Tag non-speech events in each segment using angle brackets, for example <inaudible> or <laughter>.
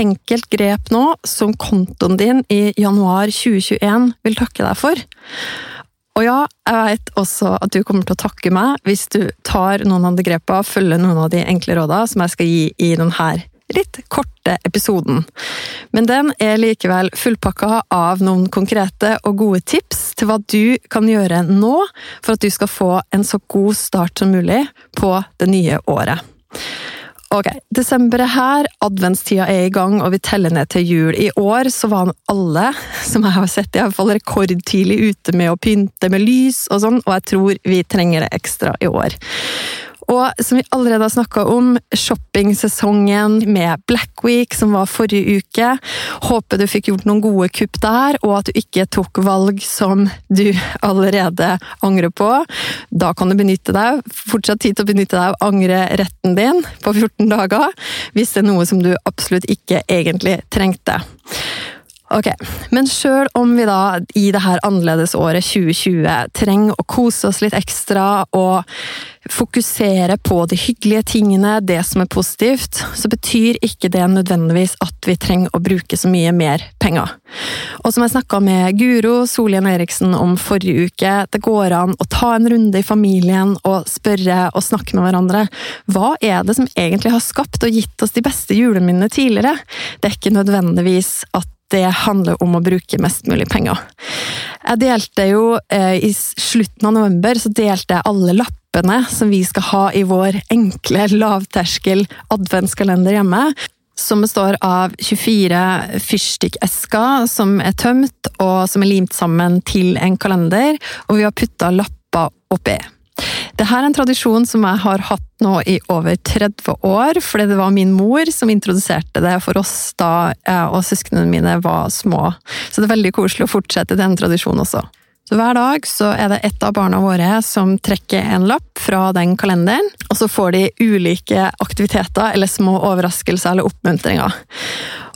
enkelt grep nå som kontoen din i januar 2021 vil takke deg for? Og ja, jeg vet også at du kommer til å takke meg hvis du tar noen av de grepene, følger noen av de enkle rådene som jeg skal gi i denne litt korte episoden. Men den er likevel fullpakka av noen konkrete og gode tips til hva du kan gjøre nå for at du skal få en så god start som mulig på det nye året. Ok, Desember er her, adventstida er i gang, og vi teller ned til jul. I år så var alle, som jeg har sett, i hvert fall rekordtidlig ute med å pynte med lys og sånn, og jeg tror vi trenger det ekstra i år. Og som vi allerede har snakka om, shoppingsesongen med Black Week, som var forrige uke. Håper du fikk gjort noen gode kupp der, og at du ikke tok valg som du <laughs> allerede angrer på. Da kan du benytte deg, fortsatt tid til å benytte deg av angreretten din på 14 dager, hvis det er noe som du absolutt ikke egentlig trengte. Ok, Men sjøl om vi da i det her annerledesåret 2020 trenger å kose oss litt ekstra og fokusere på de hyggelige tingene, det som er positivt, så betyr ikke det nødvendigvis at vi trenger å bruke så mye mer penger. Og som jeg snakka med Guro Solien Eriksen om forrige uke, det går an å ta en runde i familien og spørre og snakke med hverandre. Hva er det som egentlig har skapt og gitt oss de beste juleminnene tidligere? Det er ikke nødvendigvis at det handler om å bruke mest mulig penger. Jeg delte jo eh, I slutten av november så delte jeg alle lappene som vi skal ha i vår enkle, lavterskel adventskalender hjemme. Som består av 24 fyrstikkesker som er tømt og som er limt sammen til en kalender, og vi har putta lapper oppi. Dette er en tradisjon som jeg har hatt nå i over 30 år, fordi det var min mor som introduserte det for oss da jeg og søsknene mine var små. Så det er veldig koselig å fortsette den tradisjonen også. Så Hver dag så er det ett av barna våre som trekker en lapp fra den kalenderen, og så får de ulike aktiviteter eller små overraskelser eller oppmuntringer.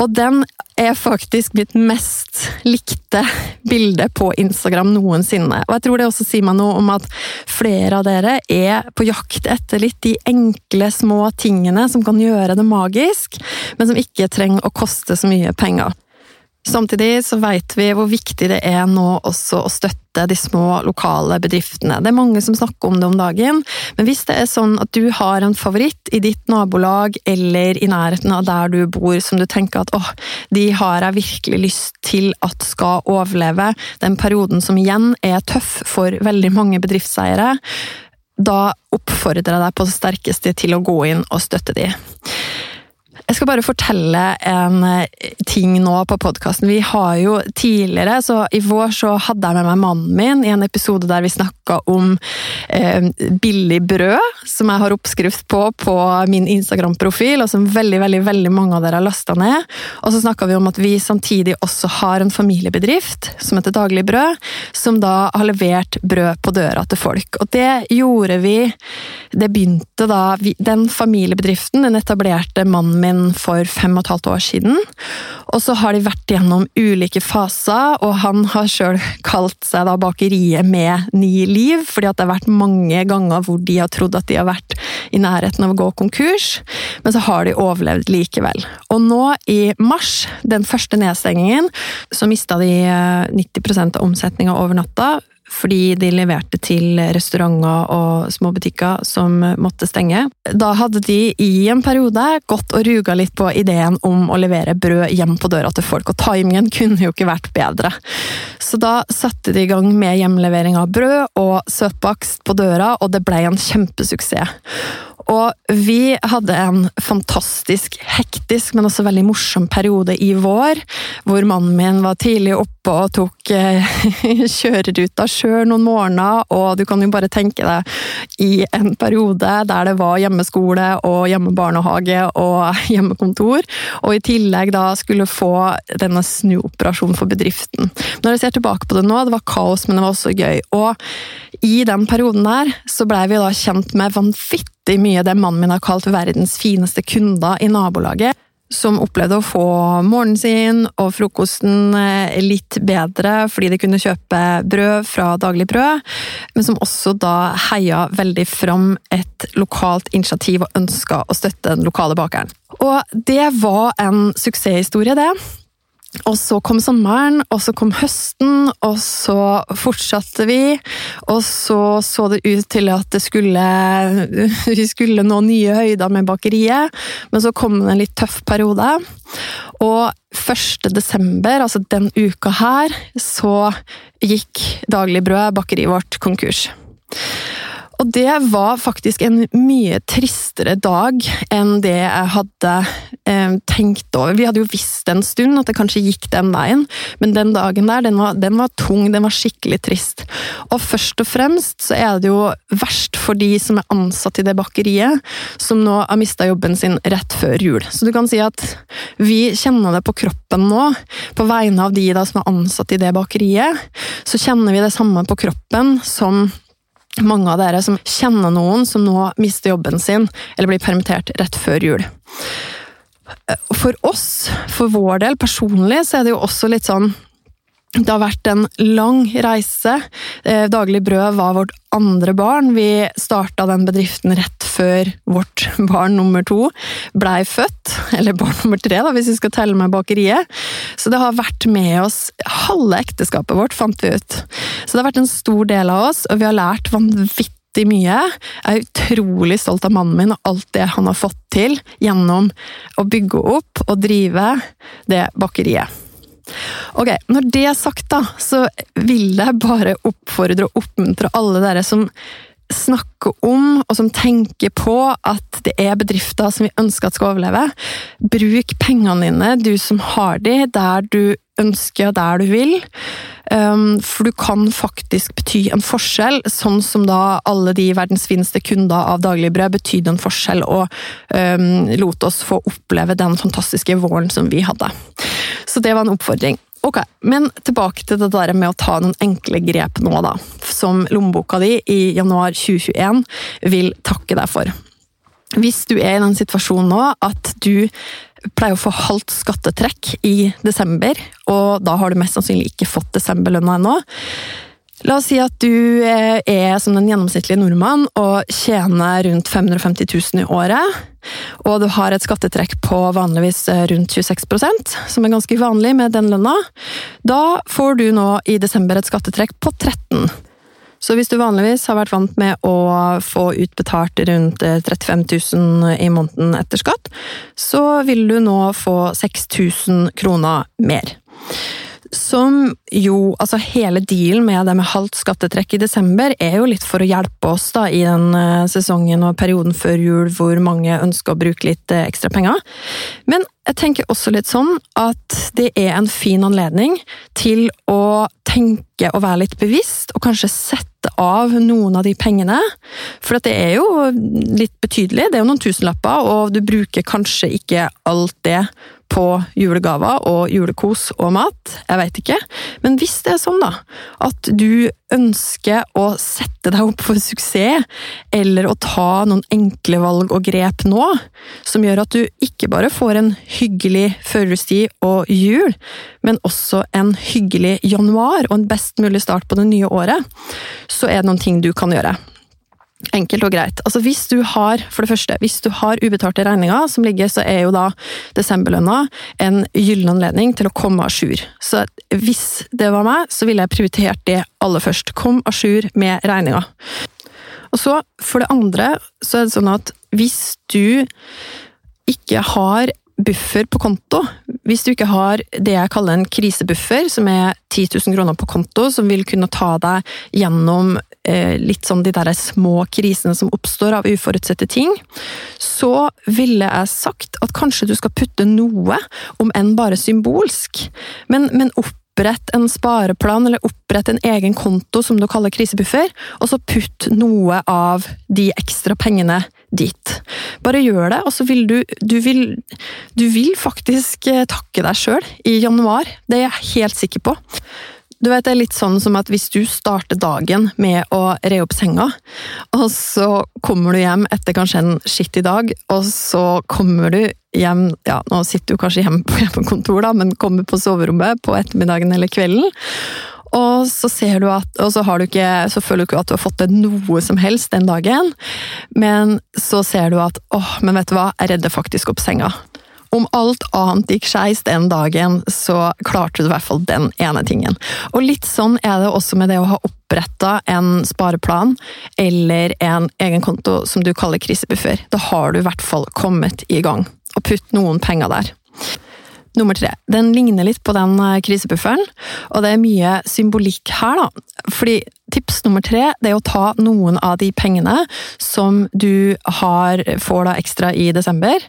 Og den er faktisk mitt mest likte bilde på Instagram noensinne. Og jeg tror det også sier meg noe om at flere av dere er på jakt etter litt de enkle, små tingene som kan gjøre det magisk, men som ikke trenger å koste så mye penger. Samtidig så vet vi hvor viktig det er nå også å støtte de små, lokale bedriftene. Det er mange som snakker om det om dagen, men hvis det er sånn at du har en favoritt i ditt nabolag eller i nærheten av der du bor som du tenker at åh, de har jeg virkelig lyst til at skal overleve den perioden som igjen er tøff for veldig mange bedriftseiere, da oppfordrer jeg deg på det sterkeste til å gå inn og støtte de. Jeg skal bare fortelle en eh, ting nå på podkasten. Vi har jo tidligere, så i vår så hadde jeg med meg mannen min i en episode der vi snakka om eh, billig brød, som jeg har oppskrift på på min Instagram-profil, og som veldig veldig, veldig mange av dere har lasta ned. Og så snakka vi om at vi samtidig også har en familiebedrift som heter Daglig Brød, som da har levert brød på døra til folk. Og det gjorde vi Det begynte da Den familiebedriften den etablerte mannen min for fem og et halvt år siden. Og så har de vært gjennom ulike faser, og han har sjøl kalt seg da bakeriet med ni liv, fordi det har vært mange ganger hvor de har trodd at de har vært i nærheten av å gå konkurs, men så har de overlevd likevel. Og nå i mars, den første nedstengingen, så mista de 90 eh, av omsetninga over natta fordi de leverte til restauranter og små butikker som måtte stenge. Da hadde de i en periode gått og ruga litt på ideen om å levere brød hjem på døra til folk, og timingen kunne jo ikke vært bedre. Så da satte de i gang med hjemlevering av brød og søtbakst på døra, og det ble en kjempesuksess. Og vi hadde en fantastisk hektisk, men også veldig morsom periode i vår, hvor mannen min var tidlig oppe og tok eh, <laughs> kjøreruta sjøl noen morgener, og du kan jo bare tenke deg i en periode der det var hjemmeskole og hjemmebarnehage og <laughs> hjemmekontor, og i tillegg da skulle få denne snuoperasjonen for bedriften. Når jeg ser tilbake på det nå, det var kaos, men det var også gøy. Og i den perioden der så blei vi da kjent med vanvittig mye det mannen min har kalt verdens fineste kunder i nabolaget som opplevde å få morgenen sin og frokosten eh, litt bedre fordi de kunne kjøpe brød fra Daglig Brød, men som også da heia veldig fram et lokalt initiativ og ønska å støtte den lokale bakeren. Og det var en suksesshistorie, det. Og så kom sommeren, og så kom høsten, og så fortsatte vi. Og så så det ut til at det skulle <laughs> Vi skulle nå nye høyder med bakeriet, men så kom det en litt tøff periode. Og 1. desember, altså den uka her, så gikk Daglig Brød, bakeriet vårt, konkurs. Og det var faktisk en mye tristere dag enn det jeg hadde eh, tenkt over. Vi hadde jo visst en stund at det kanskje gikk den veien, men den dagen der, den var, den var tung, den var skikkelig trist. Og først og fremst så er det jo verst for de som er ansatt i det bakeriet, som nå har mista jobben sin rett før jul. Så du kan si at vi kjenner det på kroppen nå, på vegne av de da som er ansatt i det bakeriet, så kjenner vi det samme på kroppen som mange av dere som kjenner noen som nå mister jobben sin eller blir permittert rett før jul. For oss, for vår del personlig, så er det jo også litt sånn det har vært en lang reise. Eh, Daglig Brød var vårt andre barn. Vi starta den bedriften rett før vårt barn nummer to blei født. Eller barn nummer tre, da, hvis vi skal telle med bakeriet. Så det har vært med oss halve ekteskapet vårt, fant vi ut. Så det har vært en stor del av oss, og vi har lært vanvittig mye. Jeg er utrolig stolt av mannen min og alt det han har fått til gjennom å bygge opp og drive det bakeriet. Ok, Når det er sagt, da, så vil jeg bare oppfordre og oppmuntre alle dere som snakker om og som tenker på at det er bedrifter som vi ønsker at skal overleve. Bruk pengene dine, du som har de, der du ønsker og der du vil. Um, for du kan faktisk bety en forskjell, sånn som da alle de verdens fineste kunder av Dagligbrød betydde en forskjell og um, lot oss få oppleve den fantastiske våren som vi hadde. Så det var en oppfordring. Ok, Men tilbake til det der med å ta noen enkle grep nå, da. Som lommeboka di i januar 2021 vil takke deg for. Hvis du er i den situasjonen nå at du pleier å få halvt skattetrekk i desember, og da har du mest sannsynlig ikke fått desemberlønna ennå, La oss si at du eh, er som den gjennomsnittlige nordmann og tjener rundt 550 000 i året. Og du har et skattetrekk på vanligvis eh, rundt 26% som er ganske vanlig med den lønna. Da får du nå i desember et skattetrekk på 13 så hvis du vanligvis har vært vant med å få utbetalt rundt 35 eh, 000 i måneden etter skatt, så vil du nå få 6000 kroner mer. Som jo Altså, hele dealen med det med halvt skattetrekk i desember er jo litt for å hjelpe oss da i den eh, sesongen og perioden før jul hvor mange ønsker å bruke litt eh, ekstra penger. Men jeg tenker også litt sånn at det er en fin anledning til å tenke og være litt bevisst, og kanskje sette av noen av de pengene. For det er jo litt betydelig, det er jo noen tusenlapper, og du bruker kanskje ikke alt det på julegaver og julekos og mat, jeg veit ikke. Men hvis det er sånn, da, at du ønsker å sette deg opp for suksess, eller å ta noen enkle valg og grep nå, som gjør at du ikke bare får en hyggelig førjulstid og jul, men også en hyggelig januar og en best mulig start på det nye året, så er det noen ting du kan gjøre. Enkelt og greit. Altså hvis du har, for det første, hvis du har ubetalte regninger som ligger, så er jo da desemberlønna en gyllen anledning til å komme à jour. Så hvis det var meg, så ville jeg prioritert det aller først. Kom à jour med regninga. Og så, for det andre, så er det sånn at hvis du ikke har buffer på konto. Hvis du ikke har det jeg kaller en krisebuffer, som er 10 000 kroner på konto, som vil kunne ta deg gjennom eh, litt sånn de der små krisene som oppstår av uforutsette ting, så ville jeg sagt at kanskje du skal putte noe, om enn bare symbolsk, men, men opp opprett en spareplan, eller opprett en egen konto som du kaller krisebuffer, og så putt noe av de ekstra pengene dit. Bare gjør det, og så vil du Du vil, du vil faktisk eh, takke deg sjøl i januar. Det er jeg helt sikker på. Du vet, Det er litt sånn som at hvis du starter dagen med å re opp senga, og så kommer du hjem etter kanskje en skittig dag, og så kommer du hjem ja, Nå sitter du kanskje hjemme på <laughs> hjemmekontor, da, men kommer på soverommet på ettermiddagen eller kvelden. Og så at, og så, du ikke, så føler du ikke at du har fått til noe som helst den dagen, men så ser du at åh, men vet du hva, jeg redder faktisk opp senga. Om alt annet gikk skeis den dagen, så klarte du i hvert fall den ene tingen. Og litt sånn er det også med det å ha oppretta en spareplan eller en egen konto som du kaller krisebuffer. Da har du i hvert fall kommet i gang, og putt noen penger der. Nummer tre. Den ligner litt på den eh, krisebufferen, og det er mye symbolikk her, da. Fordi tips nummer tre det er å ta noen av de pengene som du har, får da ekstra i desember,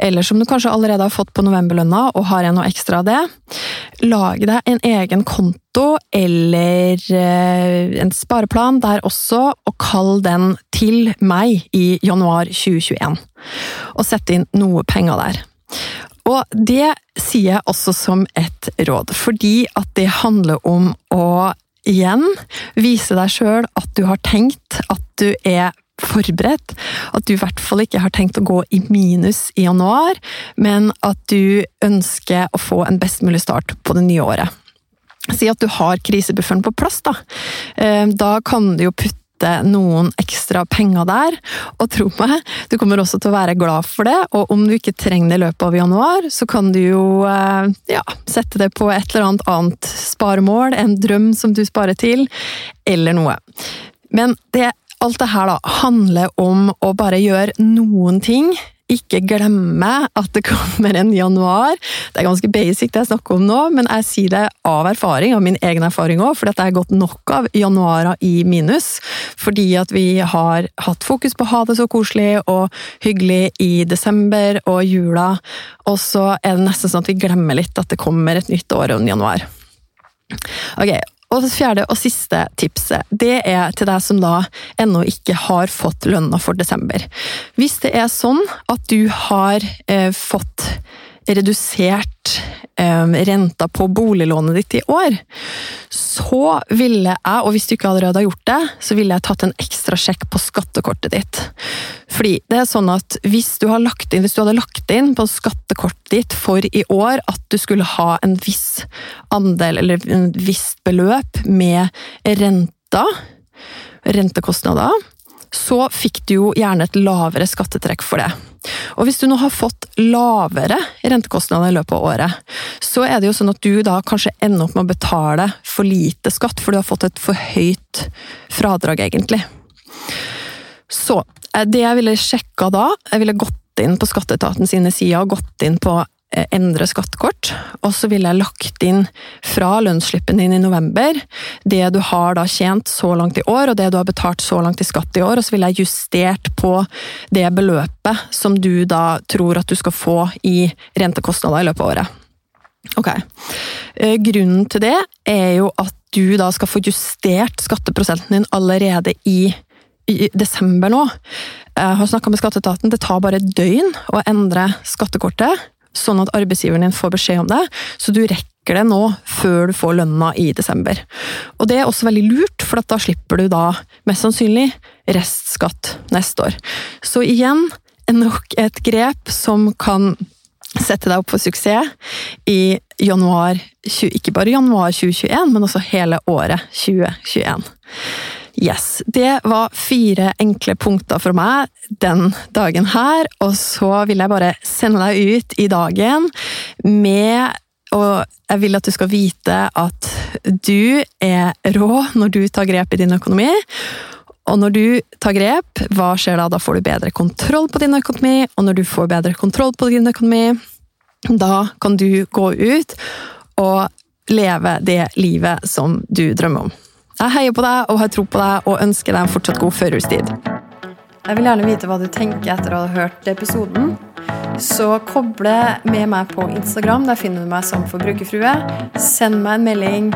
eller som du kanskje allerede har fått på novemberlønna og har igjen noe ekstra av det. Lag deg en egen konto eller eh, en spareplan der også, og kall den til meg i januar 2021. Og sett inn noe penger der. Og det sier jeg også som et råd, fordi at det handler om å igjen vise deg sjøl at du har tenkt, at du er forberedt. At du i hvert fall ikke har tenkt å gå i minus i januar, men at du ønsker å få en best mulig start på det nye året. Si at du har krisebufferen på plass, da. Eh, da kan du jo putte sette noen ekstra penger der. Og tro meg, du kommer også til å være glad for det, og om du ikke trenger det i løpet av januar, så kan du jo eh, ja, sette det på et eller annet annet sparemål, en drøm som du sparer til, eller noe. Men det, alt det her da, handler om å bare gjøre noen ting ikke glemme at det <laughs> kommer en januar. Det er ganske basic det jeg snakker om nå, men jeg sier det av erfaring, av min egen erfaring òg, for dette er gått nok av januarer i minus. Fordi at vi har hatt fokus på å ha det så koselig og hyggelig i desember og jula, og så er det nesten sånn at vi glemmer litt at det kommer et nytt år og en januar. Ok, og det fjerde og siste tipset, det er til deg som da ennå ikke har fått lønna for desember. Hvis det er sånn at du har eh, fått redusert eh, renta på boliglånet ditt i år, så ville jeg, og hvis du ikke allerede har gjort det, så ville jeg tatt en ekstra sjekk på skattekortet ditt. Fordi det er sånn at hvis du, inn, hvis du hadde lagt inn på skattekortet ditt for i år at du skulle ha en viss andel, eller en visst beløp med renta, rentekostnader, så fikk du jo gjerne et lavere skattetrekk for det. Og hvis du nå har fått lavere rentekostnader i løpet av året, så er det jo sånn at du da kanskje ender opp med å betale for lite skatt, for du har fått et for høyt fradrag, egentlig. Så eh, det jeg ville sjekka da, jeg ville gått inn på skatteetaten sine sider og gått inn på endre skattekort, og så ville jeg lagt inn fra lønnsslippen din i november det du har da tjent så langt i år, og det du har betalt så langt i skatt i år, og så ville jeg justert på det beløpet som du da tror at du skal få i rentekostnader i løpet av året. Ok. Eh, grunnen til det er jo at du da skal få justert skatteprosenten din allerede i i desember nå. Jeg har snakka med skatteetaten, det tar bare et døgn å endre skattekortet sånn at arbeidsgiveren din får beskjed om det, så du rekker det nå før du får lønna i desember. Og det er også veldig lurt, for da slipper du da mest sannsynlig restskatt neste år. Så igjen, nok et grep som kan sette deg opp for suksess i januar, ikke bare januar 2021, men også hele året 2021. Yes, Det var fire enkle punkter for meg den dagen her, og så vil jeg bare sende deg ut i dagen med og jeg vil at du skal vite at du er rå når du tar grep i din økonomi. Og når du tar grep, hva skjer da? Da får du bedre kontroll på din økonomi, og når du får bedre kontroll på din økonomi, da kan du gå ut og leve det livet som du drømmer om. Jeg heier på deg og har tro på deg og ønsker deg en fortsatt god førerstid. Jeg vil gjerne vite hva du tenker etter å ha hørt episoden. Så koble med meg på Instagram. Der finner du meg som Forbrukerfrue. Send meg en melding.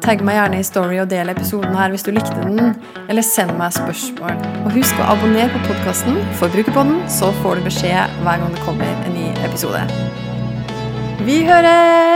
Tagg meg gjerne i Story og del episoden her hvis du likte den. Eller send meg spørsmål. Og husk å abonnere på podkasten Forbrukerpodden, så får du beskjed hver gang det kommer en ny episode. Vi høres!